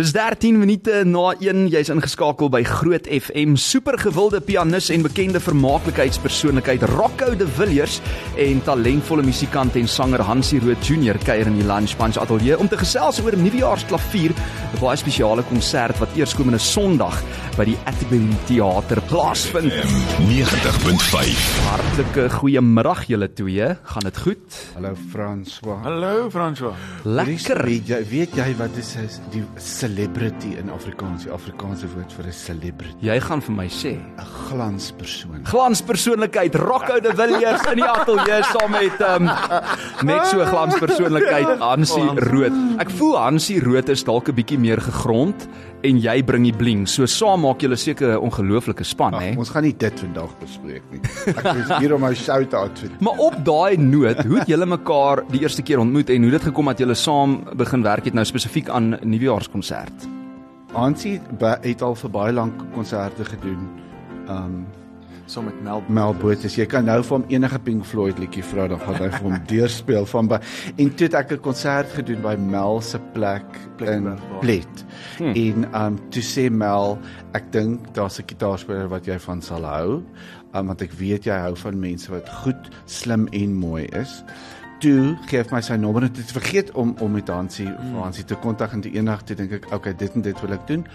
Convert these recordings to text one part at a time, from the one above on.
Dis 13 minute na 1 jy's ingeskakel by Groot FM supergewilde pianis en bekende vermaaklikheidspersoonlikheid Rocco de Villiers en talentvolle musikant en sanger Hansie Rood Junior kuier in die Lunch Punch Ateljee om te gesels oor nuwejaarsklavier 'n baie spesiale konsert wat eerskomende Sondag by die Atterbury Theater plaasvind. 90.5 Hartlike goeiemiddag julle twee. Gaan dit goed? Hallo François. Hallo François. Lekker. Weet jy weet jy wat is is die celebrity in Afrikaans? Die Afrikaanse woord vir 'n celebrity. jy gaan vir my sê 'n Glanspersoon. glanspersoonlikheid Rocco de Villiers in die ateljee saam met um, net so glanspersoonlikheid Hansie Rood. Ek voel Hansie Rood is dalk 'n bietjie meer gegrond en jy bring die bling. So saam maak julle seker 'n ongelooflike span, hè? Ons gaan nie dit vandag bespreek nie. Ek is hier om my shout-out te Maar op daai noot, hoe het julle mekaar die eerste keer ontmoet en hoe dit gekom dat julle saam begin werk het nou spesifiek aan nuwejaarskonsert? Hansie ba- het al vir baie lank konserte gedoen. Um Saam met Mel. Mel Botha, jy kan nou vir hom enige Pink Floyd liedjie vra, dan gaan hy vir hom deurspeel van by en toe het ek 'n konsert gedoen by Mel se plek in. Plet. Hmm. En um toe sê Mel, ek dink daar's 'n gitaarspeler wat jy van sal hou, um, want ek weet jy hou van mense wat goed, slim en mooi is. Toe gee hy my sy nommer en toe het vergeet om om met Hansie hmm. Hansie te kontak en toe eendag toe dink ek, okay, dit en dit wil ek doen.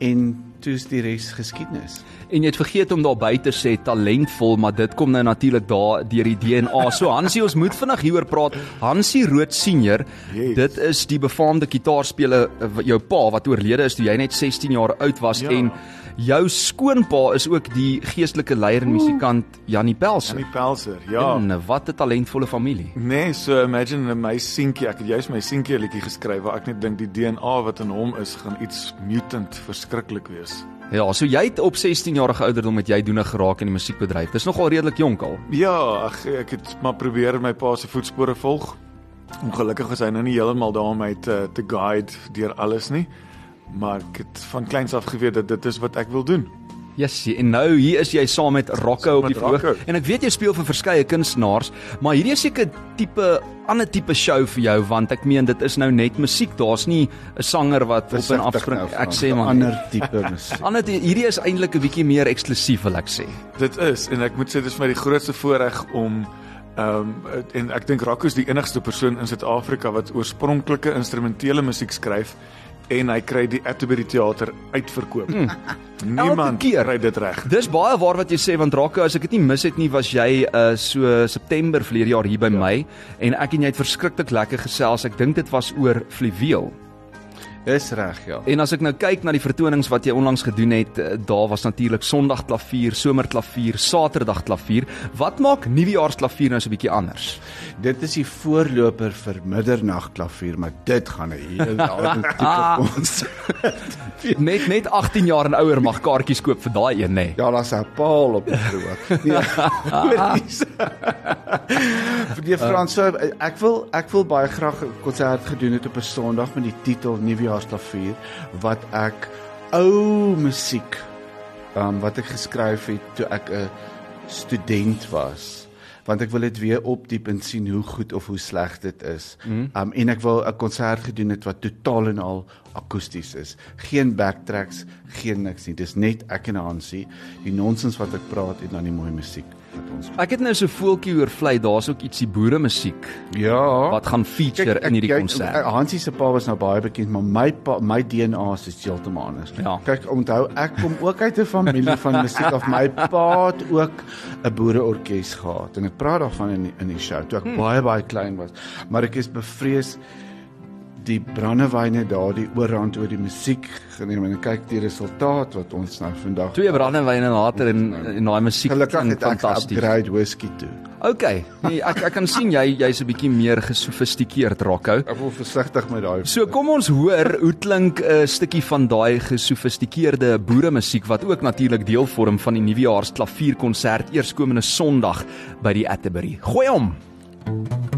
En toe is die res geskiedenis. En jy het vergeet om daarby te sê talentvol, maar dit kom nou natuurlik daar deur die DNA. So Hansie, ons moet vinnig hieroor praat. Hansie Rood senior, Yes. dit is die befaamde kitaarspeler eh, jou pa wat oorlede is toe jy net 16 jaar oud was Ja. en jou skoonpa is ook die geestelike leier en musikant Janie Pelser. Janie Pelser. Ja. En wat 'n talentvolle familie. Nee, so imagine my seentjie, ek het juist my seentjie 'n liedjie geskryf waar ek net dink die DNA wat in hom is gaan iets mutant verskriklik wees. Ja, so jy het op 16 jarige ouderdom met jy doene geraak in die musiekbedryf. Dis nogal redelik jonk al. Ja, ag ek het maar probeer my pa se voetspore volg. Ongelukkig is hy nou nie heeltemal daar om my te te guide deur alles nie. Maar ek het van kleins af geweet dat dit is wat ek wil doen. Yes, en nou hier is jy saam met Rocco op die verhoog. En ek weet jy speel vir verskeie kunstenaars, maar hierdie is seker tipe ander tipe show vir jou want ek meen dit is nou net musiek. Daar's nie 'n sanger wat op en Versigtig afspring. nou, ek sê maar ander tipe musiek. ander hierdie is eintlik 'n bietjie meer eksklusief wil ek sê. Dit is en ek moet sê dis vir my die grootste voorreg om ehm um, en ek dink Rocco is die enigste persoon in Suid-Afrika wat oorspronklike instrumentele musiek skryf en hy kry die Atterbury Theater uitverkoop. Hmm. Niemand keer. kry dit reg. Dis baie waar wat jy sê want Rocco as ek dit nie mis het nie was jy uh, so September verlede jaar hier by ja. my en ek en jy het verskriklik lekker gesels. Ek dink dit was oor fluweel. Dis reg, ja. En as ek nou kyk na die vertonings wat jy onlangs gedoen het, eh, daar was natuurlik Sondag klavier, somerklavier, Saterdag klavier. Wat maak nuwejaarsklavier nou so 'n bietjie anders? Dit is die voorloper vir middernagklavier, maar dit gaan 'n hele ander tipe konsert. Net net 18 jaar en ouer mag kaartjies koop vir daai een, nê. Nee. Ja, daar's 'n paal op die verhoog. Nee. die Frans, so, ek wil ek wil baie graag 'n konsert gedoen het op 'n Sondag met die titel Nuwejaarsklavier wat ek ou musiek um, wat ek geskryf het toe ek 'n student was want ek wil dit weer opdiep en sien hoe goed of hoe sleg dit is. Mm. Um en ek wil 'n konsert gedoen het wat totaal en al akoesties is. Geen backtracks, geen niks nie. Dis net ek en Hansie, die nonsens wat ek praat en dan die mooi musiek wat ons. Ek het nou so voeltjie oorvlei, daar's ook ietsie boere musiek Ja. wat gaan feature in hierdie konsert. Hansie se pa was nou baie bekend, maar my pa, my DNA is heeltemal anders. Ja. Kyk, onthou ek kom ook uit 'n familie van musiek of my pa het ook 'n boereorkes gehad en ek praat daarvan in die, in die show toe ek hmm. baie baie klein was. Maar ek is bevrees die brandewyne daar die oorhand oor die musiek geneem en kyk die resultaat wat ons nou vandag Twee brandewyne later en en daai musiek Gelukkig het ek upgrade whisky toe. OK, nee, ek ek kan sien jy jy's 'n bietjie meer gesofistikeerd, Rocco. Ek wil versigtig met daai. So kom ons hoor hoe klink 'n stukkie van daai gesofistikeerde boere musiek wat ook natuurlik deel vorm van die nuwejaars klavierkonsert eerskomende Sondag by die Atterbury. Gooi hom. baby.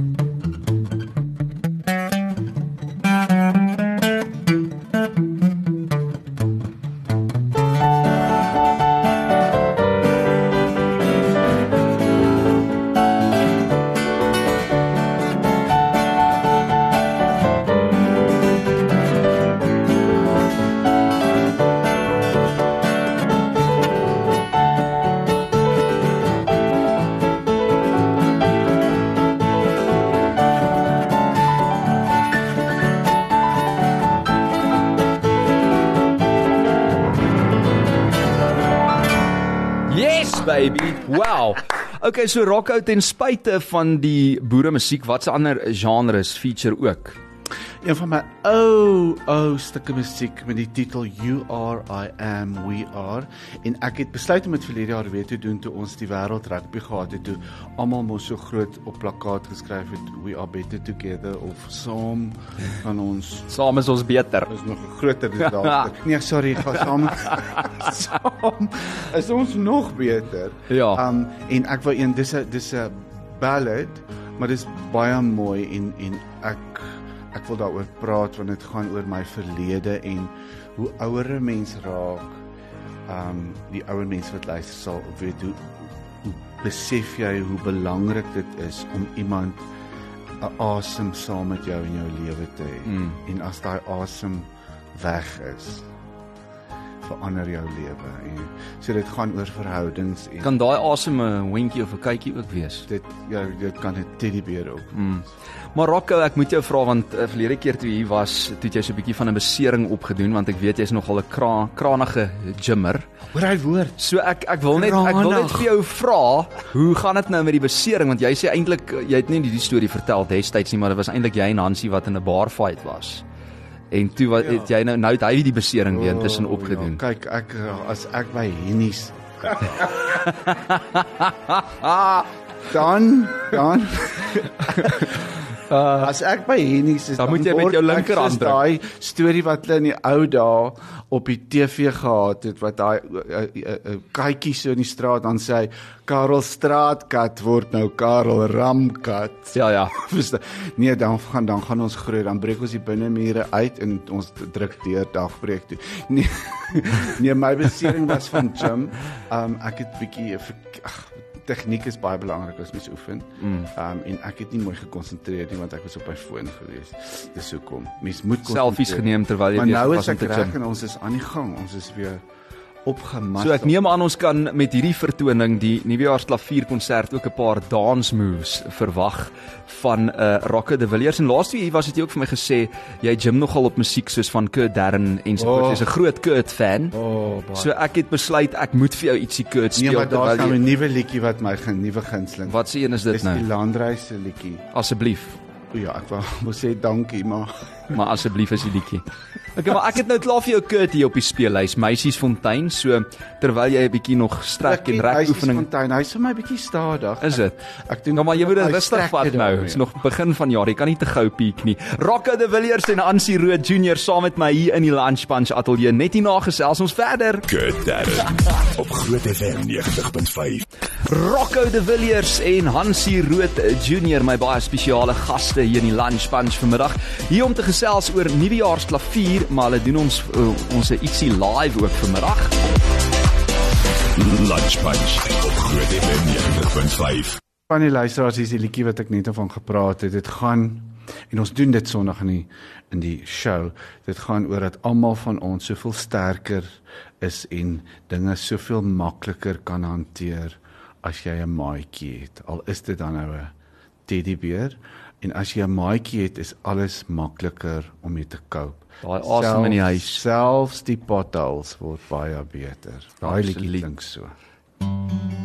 Okay, so rockout ten spyte van die boere musiek, watse ander genres feature ook? Een van my ou ou stukke musiek met die titel You Are I Am We Are en ek het besluit om dit verlede jaar weer te doen toe ons die wêreld rugby gehad het toe almal mos so groot op plakkaat geskryf het We Are Better Together of saam van ons saam is ons beter. Is nog groter dis daar. nee, sorry, gaan saam. saam is ons nog beter. Ja. Um en ek wou een dis 'n dis 'n ballad, maar dis baie mooi en en ek ek wil daaroor praat want dit gaan oor my verlede en hoe ouer 'n mens raak. Um die ouer mense wat luister sal weet hoe, hoe besef jy hoe belangrik dit is om iemand 'n asem saam met jou in jou lewe te hê. Mm. En as daai asem weg is, verander jou lewe. En so dit gaan oor verhoudings en kan daai asem 'n hondjie of 'n kykie ook wees. Dit ja, dit kan 'n teddybeer ook. Mm. Maar Rocco, ek moet jou vra want uh, verlede keer toe jy was, toe jy so 'n bietjie van 'n besering opgedoen want ek weet jy's nogal 'n kra kranige gimmer. Hoor hy woord. So ek ek wil net ek wil net vir jou vra, hoe gaan dit nou met die besering want jy sê eintlik jy het nie die storie vertel destyds nie, maar dit was eintlik jy en Hansie wat in 'n bar fight was. En toe wat ja. het jy nou nou het hy die besering weer intussen oh, opgedoen. Ja, kyk, ek as ek by Hennies dan dan Uh, as ek by Hennies is dan, dan moet jy met jou linkerhand daai storie wat hulle in die ou dae op die TV gehad het wat daai uh, uh, uh, katjie so in die straat dan sê hy Karel straatkat word nou Karel ramkat. Ja ja. Nee dan gaan dan gaan ons groei dan breek ons die binnemure uit en ons druk deur dagbreek toe. Nee nee my besering was van gym. Um, ek het bietjie ag tegniek is baie belangrik as mens oefen. Mm. Um en ek het nie mooi gekonsentreer nie want ek was op my foon gewees. Dis hoekom. Mens moet selfies geneem terwyl jy besig was om te gym. Maar nou is ek reg en ons is aan die gang. Ons is weer opgemat. So ek neem aan ons kan met hierdie vertoning die nuwejaarsklavierkonsert ook 'n paar dance moves verwag van 'n uh, Rocke de Villiers en laaste week was dit jy ook vir my gesê jy gym nogal op musiek soos van Kurt Darren en so voort. Oh. Jy's 'n groot Kurt fan. Oh, so ek het besluit ek moet vir jou ietsie Kurt nee, speel nee, terwyl jy 'n nuwe liedjie wat my nuwe gunsteling. Wat se een is dit nou? Dis die Landreise liedjie. Asseblief. Ja, ek wou sê dankie, maar maar asseblief is die liedjie. Okay, maar ek het nou klaar vir jou Kurt hier op die speellys, Meisiesfontein, so terwyl jy 'n bietjie nog strek en rek oefening. Meisiesfontein, hy's vir my bietjie stadig. Is dit? Ek dink nou maar jy moet dit rustig vat nou. Dit is nog begin van jaar, jy kan nie te gou piek nie. Rocco de Villiers en Ansie Rood Junior saam met my hier in die Lunch Punch ateljee. Net hierna gesels ons verder. Kurt Darren op Groot FM 90.5. Rocco de Villiers en Hansie Rood Junior, my baie spesiale gaste hier in die Lunch Punch vanmiddag. Hier om te gesels oor nuwejaarsklavier, maar hulle doen ons uh, ons ietsie live ook vanmiddag. Lunch Punch op Groot FM 90.5. Van die luisteraars is die liedjie wat ek net van gepraat het. Dit gaan en ons doen dit Sondag in die in die show. Dit gaan oor dat almal van ons soveel sterker is en dinge soveel makliker kan hanteer as jy 'n maatjie het. Al is dit dan nou 'n teddybeer en as jy 'n maatjie het, is alles makliker om mee te cope. Daai asem in die huis, selfs die potholes word baie beter. Daai liedjie klink so. Mm.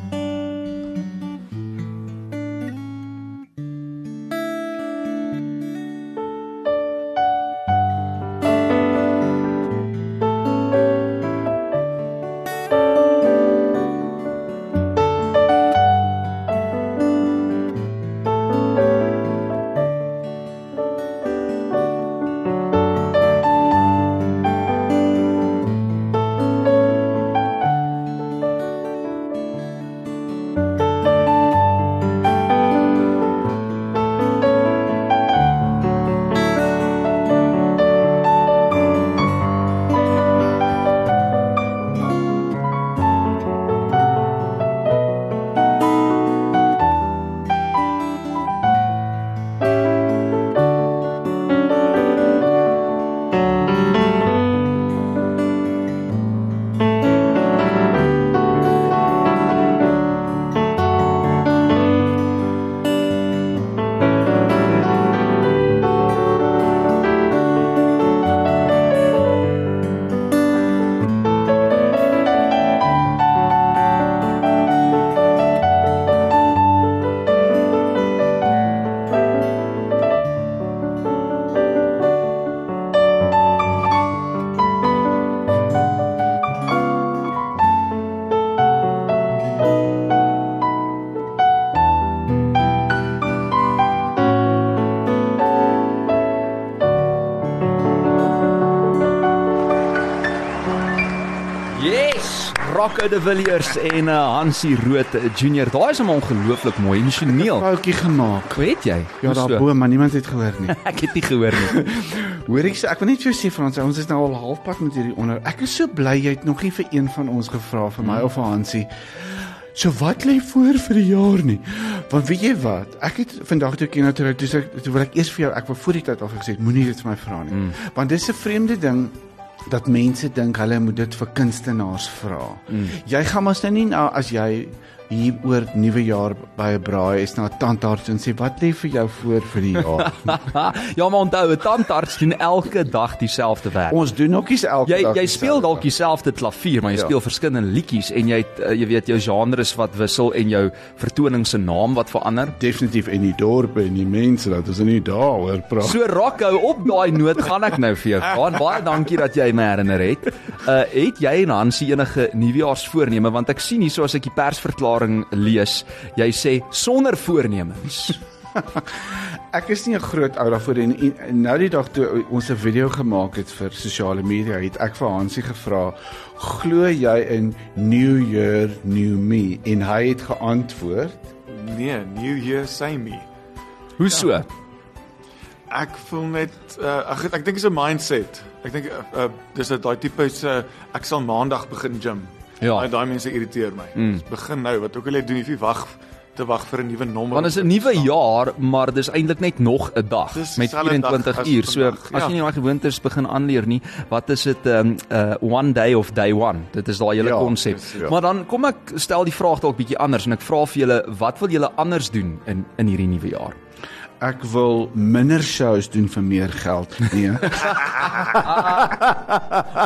Rocco de Villiers en uh, Hansie Rood Junior. Daai is hom ongelooflik mooi emosioneel. Foutjie gemaak. Hoe het jy? Ja, daarbo, maar niemand het gehoor nie. Ek het nie gehoor nie. Hoor ek sê ek wil net vir jou sê Frans, ons is nou al halfpad met hierdie onder. Ek is so bly jy het nog nie vir een van ons gevra vir my of vir Hansie. So wat lê voor vir die jaar nie? Want weet jy wat? Ek het vandag toe ek na toe toe sê toe wil ek eers vir jou ek wou voor die tyd al gesê het, moenie dit vir my vra nie. Mm. Want dis 'n vreemde ding dat mense dink hulle moet dit vir kunstenaars vra. Mm. Jy gaan mos nou nie nou as jy hier oor nuwe jaar by 'n braai is na 'n tandarts en sê wat lê vir jou voor vir die jaar? ja, maar onthou, 'n tandarts doen elke dag dieselfde werk. Ons doen ook nie elke Jy dag. jy speel dalk dieselfde klavier, maar jy Ja. speel verskillende liedjies en jy het, uh, jy weet jou genres wat wissel en jou vertoning se naam wat verander. definitief in die dorpe en die mense dat ons nie daaroor praat. So Rocco op daai noot gaan ek nou vir jou. En Baie dankie dat jy my herinner het. Uh het jy en Hansie enige nuwejaarsvoorneme want ek sien hier so as ek die persverklaring lees, jy sê sonder voornemens. Ek is nie 'n groot ou daarvoor en, en, en nou die dag toe ons 'n video gemaak het vir sosiale media, het ek vir Hansie gevra, "Glo jy in New Year, New Me?" En hy het geantwoord, Nee, New Year same me. Hoe so? Ek voel net uh, ek ek dink dit is 'n mindset. Ek dink uh, uh, dis 'n daai tipe se uh, ek sal maandag begin gym. Ja. Daai daai mense irriteer my. Mm. Begin nou, wat ook al jy doen, jy wag te wag vir 'n nuwe nommer. Want is 'n nuwe jaar, maar dis eintlik net nog 'n dag Dis met dieselfde dag 24 as uur. So vandag, as ja. jy nie daai gewoontes begin aanleer nie, wat is dit um uh one day of day one? Dit is daai hele Ja, konsep. dis- ja. Maar dan kom ek stel die vraag dalk bietjie anders en ek vra vir julle, wat wil julle anders doen in in hierdie nuwe jaar? "Ek wil minder shows doen vir meer geld." Nee.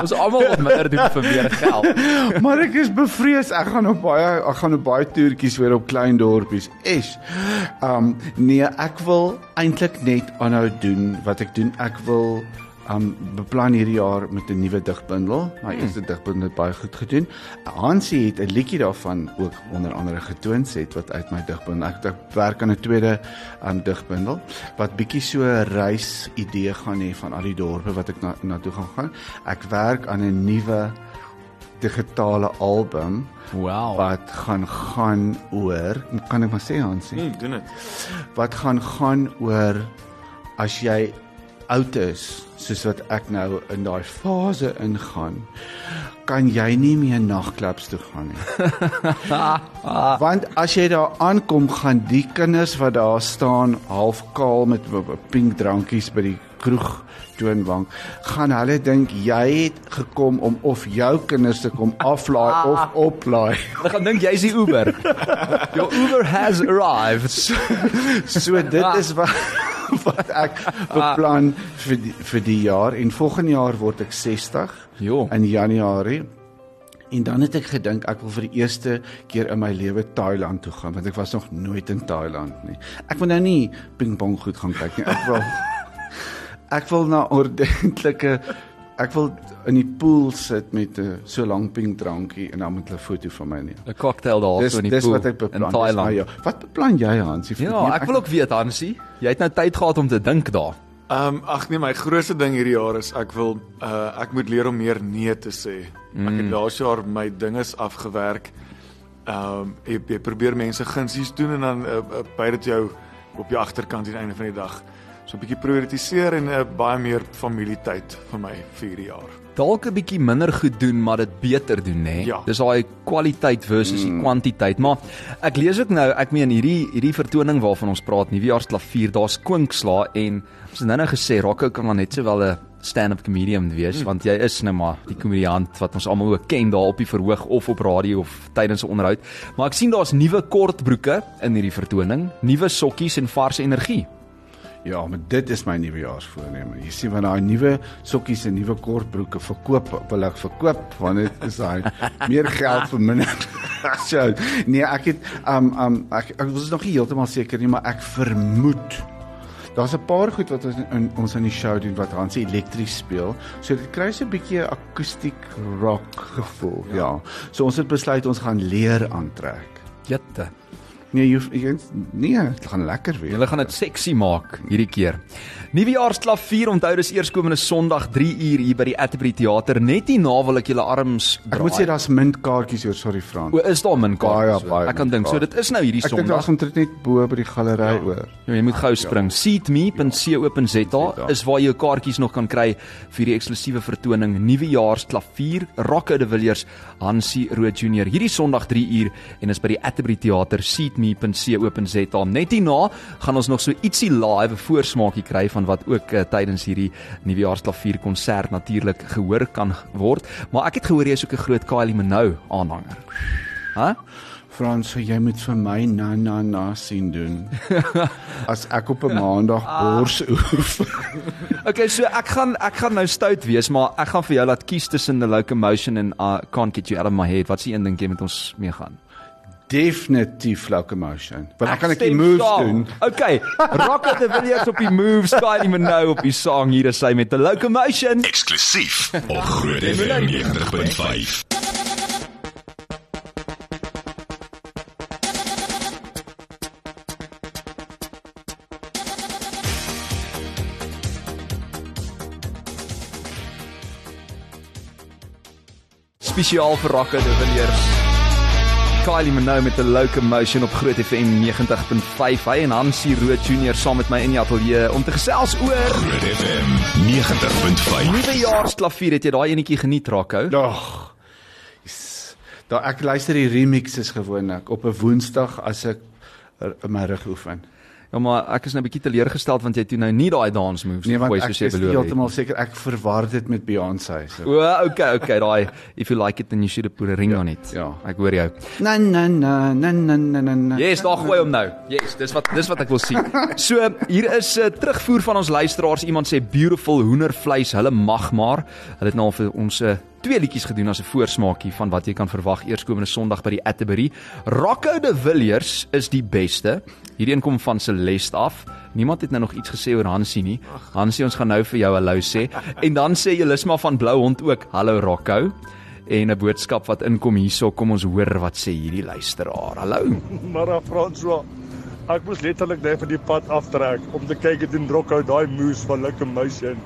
Ons almal wil minder doen vir meer geld. maar ek is bevrees. Ek gaan op baie ek gaan op baie toertjies weer op klein dorpies. Es. Um nee, ek wil eintlik net aanhou doen wat ek doen. Ek wil um beplan hierdie jaar met 'n nuwe digbundel. My Hmm. eerste digbundel het baie goed gedoen. Hansie het 'n liedjie daarvan ook onder andere getoon set wat uit my digbundel. Ek, ek werk aan 'n tweede um digbundel wat bietjie so 'n reis idee gaan hê van al die dorpe wat ek na na toe gaan gaan. Ek werk aan 'n nuwe digitale album Wow. wat gaan gaan oor kan ek maar sê Hansie Hmm, doen dit. wat gaan gaan oor as jy oud is soos wat ek nou in daai fase ingaan kan jy nie meer nagklubs toe gaan nie want as jy daar aankom gaan die kinders wat daar staan half kaal met pink drankies by die kroeg toonbank gaan hulle dink jy het gekom om of jou kinders te kom aflaai of oplaai Hulle gaan dink jy's die Uber. Your Uber has arrived. So dit is wat wat ek beplan vir die, vir die jaar en volgende jaar word ek 60 Jo. in Januarie. En dan het ek gedink ek wil vir die eerste keer in my lewe Thailand toe gaan want ek was nog nooit in Thailand nie. Ek wil nou nie pingpong goed gaan kyk nie. Ek wil ek wil na ordentlike ek wil in die pool sit met 'n so lank pink drankie en dan met 'n foto van my neem. 'n Cocktail daar Dis so in die dis pool wat ek beplan. in Dis my Thailand. jaar. Wat beplan jy Hansie? Ja, ek wil ook weet Hansie, jy het nou tyd gehad om te dink daar. Ehm um, ag nee, my grootste ding hierdie jaar is ek wil uh ek moet leer om meer nee te sê. Mm. Ek het laas jaar my dinges afgewerk. Ehm um, jy, jy probeer mense gunsies doen en dan uh, uh, by dit jou op jou agterkant aan die einde van die dag. So 'n bietjie prioritiseer en uh, baie meer familietyd vir my vir hierdie jaar. Dalk 'n bietjie minder goed doen, maar dit beter doen, nê? Ja. Dis daai kwaliteit versus die kwantiteit. Maar ek lees ook nou, ek meen hierdie hierdie vertoning waarvan ons praat, nuwejaarsklavier, daar's kwinkslaa en ons het nou nou gesê Rocco kan maar net sowel 'n stand-up comedian wees, want jy is nou maar die komediant wat ons almal ook ken daar op die verhoog of op radio of tydens 'n onderhoud. Maar ek sien daar's nuwe kortbroeke in hierdie vertoning, nuwe sokkies en vars energie. Ja, maar dit is my nuwejaarsvoorneme. Jy sien van daai nuwe sokkies en nuwe kortbroeke verkoop, wil ek verkoop want dit is daai meer geld vir minder. so, nee, ek het um um ek ek was nog nie heeltemal seker nie, maar ek vermoed Daar's 'n paar goed wat ons in ons in die show doen wat Hansie elektries speel. So dit kry so 'n bietjie akoestiek rock gevoel. Ja. ja. So ons het besluit ons gaan leer aantrek. Jette. Nee, jy hoef- jy nee, dit gaan lekker wees. Hulle gaan dit seksie maak hierdie keer. Nuwejaarsklavier onthou dis eerskomende Sondag 3 uur hier by die Atterbury Theater. Net hierna wil ek julle arms Ek moet sê daar's min kaartjies oor, sorry Frans. O, is daar min kaartjies? Baie, baie Ek kan dink. So dit is nou hierdie Ek dink Sondag. daar's omtrent net bo by die galery oor. Ja, jy moet gou spring. Seatme.co.za is waar jy jou kaartjies nog kan kry vir die eksklusiewe vertoning Nuwejaars klavier Rocco de Villiers Hansie Rood Junior hierdie Sondag 3 uur en is by die Atterbury Theater seatme.co.za. Net hierna gaan ons nog so ietsie live 'n voorsmaakie kry van wat ook uh, tydens hierdie Nuwejaars klavier konsert natuurlik gehoor kan word. Maar ek het gehoor jy is ook 'n groot Kylie Minogue aanhanger. Hæ? Frans, so jy moet vir my na na na sien doen. As ek op 'n maandag bors oef. Okay, so ek gaan ek gaan nou stout wees, maar ek gaan vir jou laat kies tussen the locomotion en uh, can't get you out of my head. Wat is die een ding jy met ons mee gaan? Definitief locomotion. Want ek kan ek die moves saam. doen. Okay, Rocket the Villiers op die moves, Kylie Minogue op die sang hier is sy met the locomotion. Eksklusief op Groot FM 90.5. Spesiaal vir Rocket the Villiers. Kylie Minogue met the locomotion op Groot FM 90.5. Hy en Hansie Rood Junior saam met my in die ateljee om te gesels oor Groot FM 90.5. Nuwejaarsklavier. Het jy daai enetjie geniet, Rocco? Ag. Yes. Daar ek luister die remixes gewoonlik op 'n Woensdag as ek my rug oefen. Ja, maar ek is nou 'n bietjie teleurgesteld want jy het nou nie daai dance moves Nee, ek soos jy is beloof het. heeltemal seker ek verwar dit met Beyoncé. So. O, okay, okay, daai if you like it then you should have put a ring on it. ja. Ek hoor jou. Na na na na na na na. Yes, daar gooi hom nou. Yes, dis wat dis wat ek wil sien. So, hier is 'n uh, terugvoer van ons luisteraars. Iemand sê beautiful hoendervleis, hulle mag maar. Hulle het nou vir ons 'n uh, twee liedjies gedoen as 'n voorsmaakie van wat jy kan verwag eerskomende Sondag by die Atterbury. Rocco de Villiers is die beste. Hierdie een kom van Celeste af. Niemand het nou nog iets gesê oor Hansie nie. Hansie, ons gaan nou vir jou hallo sê. En dan sê Jelisma van Blou Hond ook hallo Rocco. En 'n boodskap wat inkom hierso, kom ons hoor wat sê hierdie luisteraar. Hallo. Maar François, ek moes letterlik net van die pad aftrek om te kyk het drok uit daai moves van locomotion.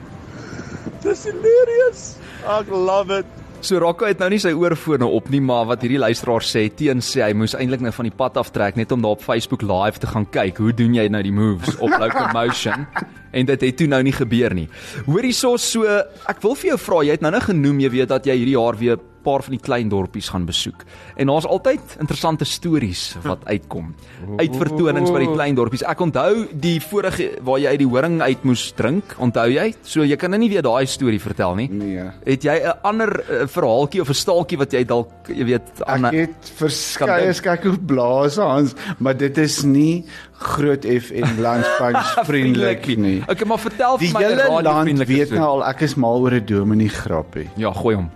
Dis hilarious. Ek love it. So Rocco het nou nie sy oorfone op nie, maar wat hierdie luisteraar sê, teen sê hy moes eintlik nou van die pad aftrek net om daar op Facebook live te gaan kyk. Hoe doen jy nou die moves op Locomotion? en dit het toe nou nie gebeur nie. Hoor hierso so, ek wil vir jou vra, jy het nou nou genoem jy weet dat jy hierdie jaar weer paar van die klein dorpies gaan besoek. En daar's altyd interessante stories wat uitkom. Uitvertonings by die klein dorpies. Ek onthou die vorige waar jy uit die horing uit moes drink, onthou jy? So jy kan nou nie weer daai storie vertel nie. Nee. Het jy 'n ander uh, verhaaltjie of 'n staaltjie wat jy dalk jy weet aan Ek het verskeie dink. kyk hoe blaas Hans, maar dit is nie groot FM lunchpunch vriendelik nie. Okay, maar vertel Die vir my 'n hele land weet nou al ek is mal oor 'n dominee grappie. Ja, gooi hom.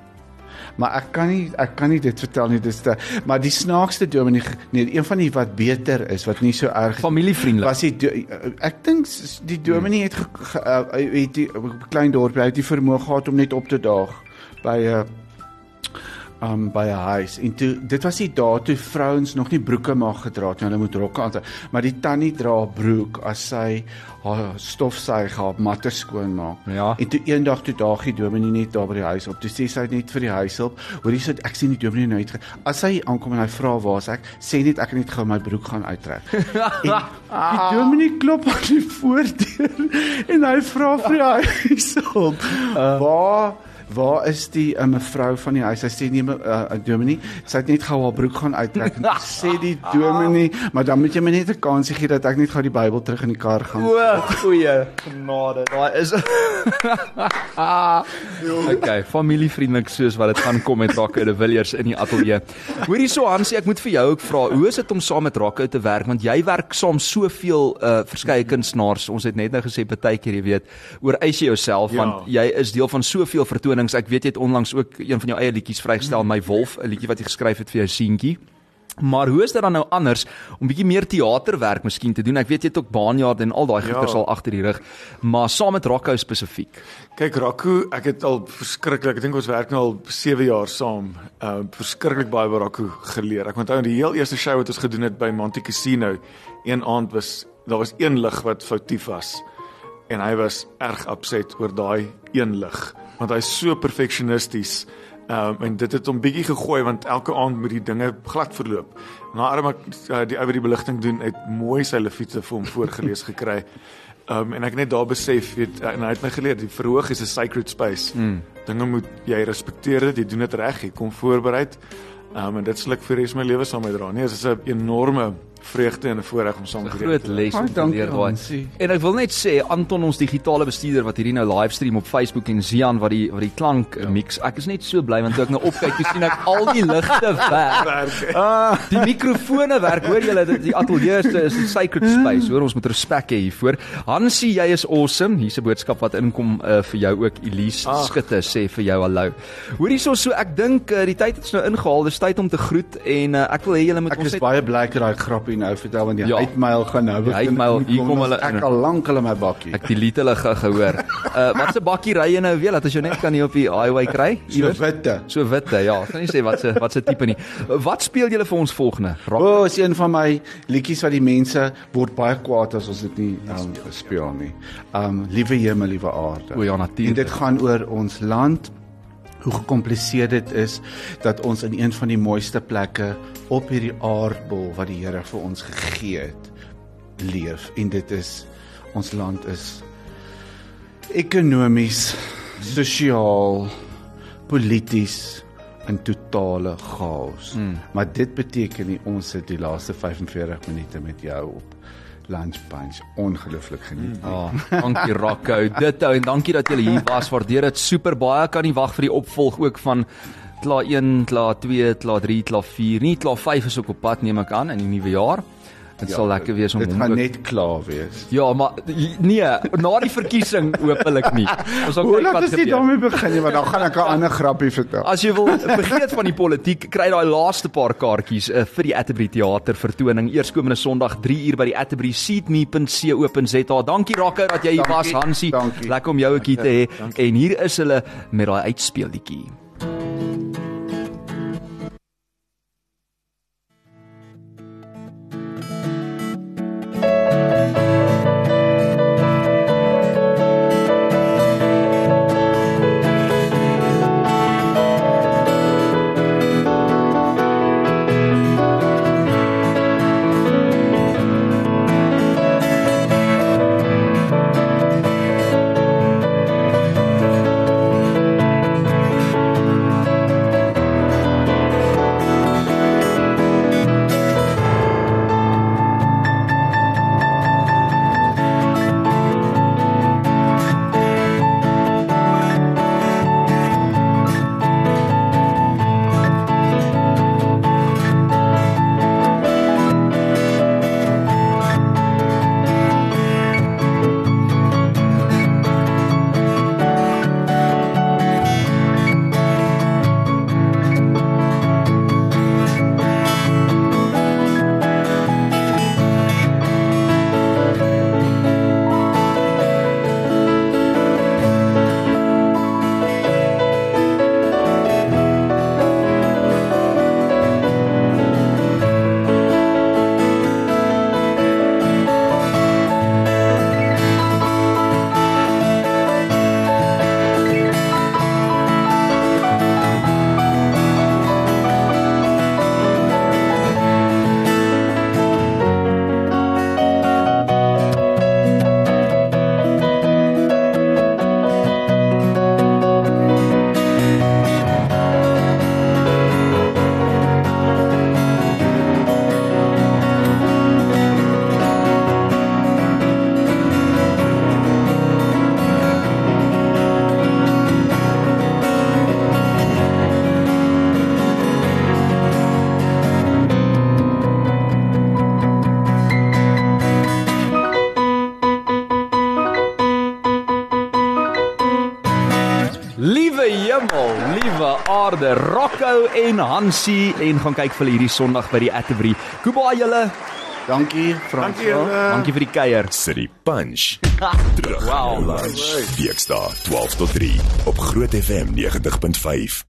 Maar ek kan nie ek kan nie dit vertel nie, dis te maar die snaakste dominee nee, een van die wat beter is, wat nie so erg Familievriendelik. was die do, ek dink die dominee het ge, ge, uh, het die klein dorpie het die vermoë gehad om net op te daag by 'n um by 'n huis. En toe dit was die dae toe vrouens nog nie broeke mag gedra het nie. Hulle moet rokke aan maar die tannie dra 'n broek as sy haar stofsuig haar matte skoon maak. Ja. en toe eendag toe daag die dominee net daar by die huis op. Toe sê sy net vir die huishulp hoor jy sit ek sien die dominee nou uit as hy aankom en hy vra waar's ek? Sê net ek het net gou my broek gaan uittrek. En die dominee klop aan die voordeur en hy vra vir die huishulp waar Waar is die uh, mevrou van die huis? Sy sê nee, uh, uh, Dominee, sy het net gou haar broek gaan uittrek en sê die Dominee, maar dan moet jy my net 'n kans gee dat ek net gou die Bybel terug in die kar gaan. O, goeie genade. Daai is Okay, familievriendelik soos wat dit gaan kom met Rocco de Villiers in die ateljee. Hoor hierso Hansie, ek moet vir jou ook vra, hoe is dit om saam met Rocco te werk want jy werk saam soveel uh verskeie kunstenaars. Ons het net nou gesê partykeer jy weet, oor eis jy jouself Ja. want jy is deel van soveel vertonings. Ek weet jy het onlangs ook een van jou eie liedjies vrygestel, My Wolf, 'n liedjie wat jy geskryf het vir jou seentjie. Maar hoe is dit dan nou anders om bietjie meer teaterwerk miskien te doen? Ek weet jy het ook baanjaar en al daai Ja. goeters al agter die rug, maar saam met Rocco spesifiek. Kyk Raku, ek het al verskriklik, ek dink ons werk nou al 7 jaar saam. Uh verskriklik baie by Raku geleer. Ek onthou die heel eerste show wat ons gedoen het by Monte Casino, een aand was daar was een lig wat foutief was en hy was erg upset oor daai een lig want hy's so perfeksionisties. Um en dit het hom bietjie gegooi want elke aand moet die dinge glad verloop. Na arm ek uh, die ou wat die beligting doen het mooi sy lefiete vir hom voorgeles gekry. Um en ek het net daar besef weet en hy het my geleer die verhoog is 'n sacred space. Mm. Dinge moet jy respekteer dit, jy doen dit reg, jy kom voorbereid. Um en dit sal ek vir die res van my lewe saam met dra. Nee, dit is 'n enorme vreugde en 'n voorreg om saam met julle Groot te les om te leer daai. En ek wil net sê Anton ons digitale bestuurder wat hierdie nou livestream op Facebook en Zian wat die wat die klank ja. mix. Ek is net so bly want toe ek nou opkyk, toe sien ek al die ligte werk. Ah, die mikrofone werk. Hoor julle dit die ateljee is is 'n sacred space. Hoor ons moet respek hê hiervoor. Hansie, jy is awesome. Hier's 'n boodskap wat inkom uh, vir jou ook. Elise Ag. Skutte sê vir jou hallo. Hoor hierso so ek dink uh, die tyd het ons nou ingehaal. Dis tyd om te groet en uh, ek wil hê julle moet Ek ons is net baie bly dat daai grappie nou vertel want die Ja. uitmail gaan nou Die uitmail, hier kom hulle Ek al lank hulle my bakkie. Ek delete hulle gou gehoor. Uh wat se bakkie ry jy nou weer? Laat as jy net kan hier op die highway kry. so witte. So witte, ja. Ek kan nie sê wat se wat se tipe nie. Wat speel julle vir ons volgende? Rock. O, oh, is een van my liedjies wat die mense word baie kwaad as ons dit nie um, speel nie. Um liewe hemel, liewe aarde. O ja, natuurlik. En dit gaan oor ons land hoe gekompliseerd dit is dat ons in een van die mooiste plekke op hierdie aardbol wat die Here vir ons gegee het leef en dit is ons land is ekonomies, sosiaal, polities in totale chaos. Mm. Maar dit beteken nie ons sit die laaste 45 minute met jou op lunch punch ongelooflik geniet. Mm. Ah, dankie Rocco. Dit ou en dankie dat julle hier was. Waardeer dit super baie. Kan nie wag vir die opvolg ook van Kla 1, Kla 2, Kla 3, Kla 4. Nie Kla 5 is ook op pad neem ek aan in die nuwe jaar. Dit ja, sal lekker wees om Dit hom gaan ook net klaar wees. Ja, maar nee, na die verkiesing hopelik nie. Ons sal kyk laat wat is nie gebeur. daarmee begin nie, want dan gaan ek 'n ander grappie vertel. As jy wil vergeet van die politiek, kry daai laaste paar kaartjies uh, vir die Atterbury Theater vertoning eerskomende Sondag 3 uur by die Atterbury seatme.co.za. Dankie Rakker dat jy hier was, Hansie. dankie. Lekker om jou ook hier te hê. En hier is hulle met daai uitspeelliedjie. Rocco en Hansie en gaan kyk vir hulle hierdie Sondag by die Atterbury. Goodbye julle. Dankie Frans. Dankie julle. Dankie vir die kuier. City Punch. Terug Wow. Weksdae 12 tot 3 op Groot FM 90.5.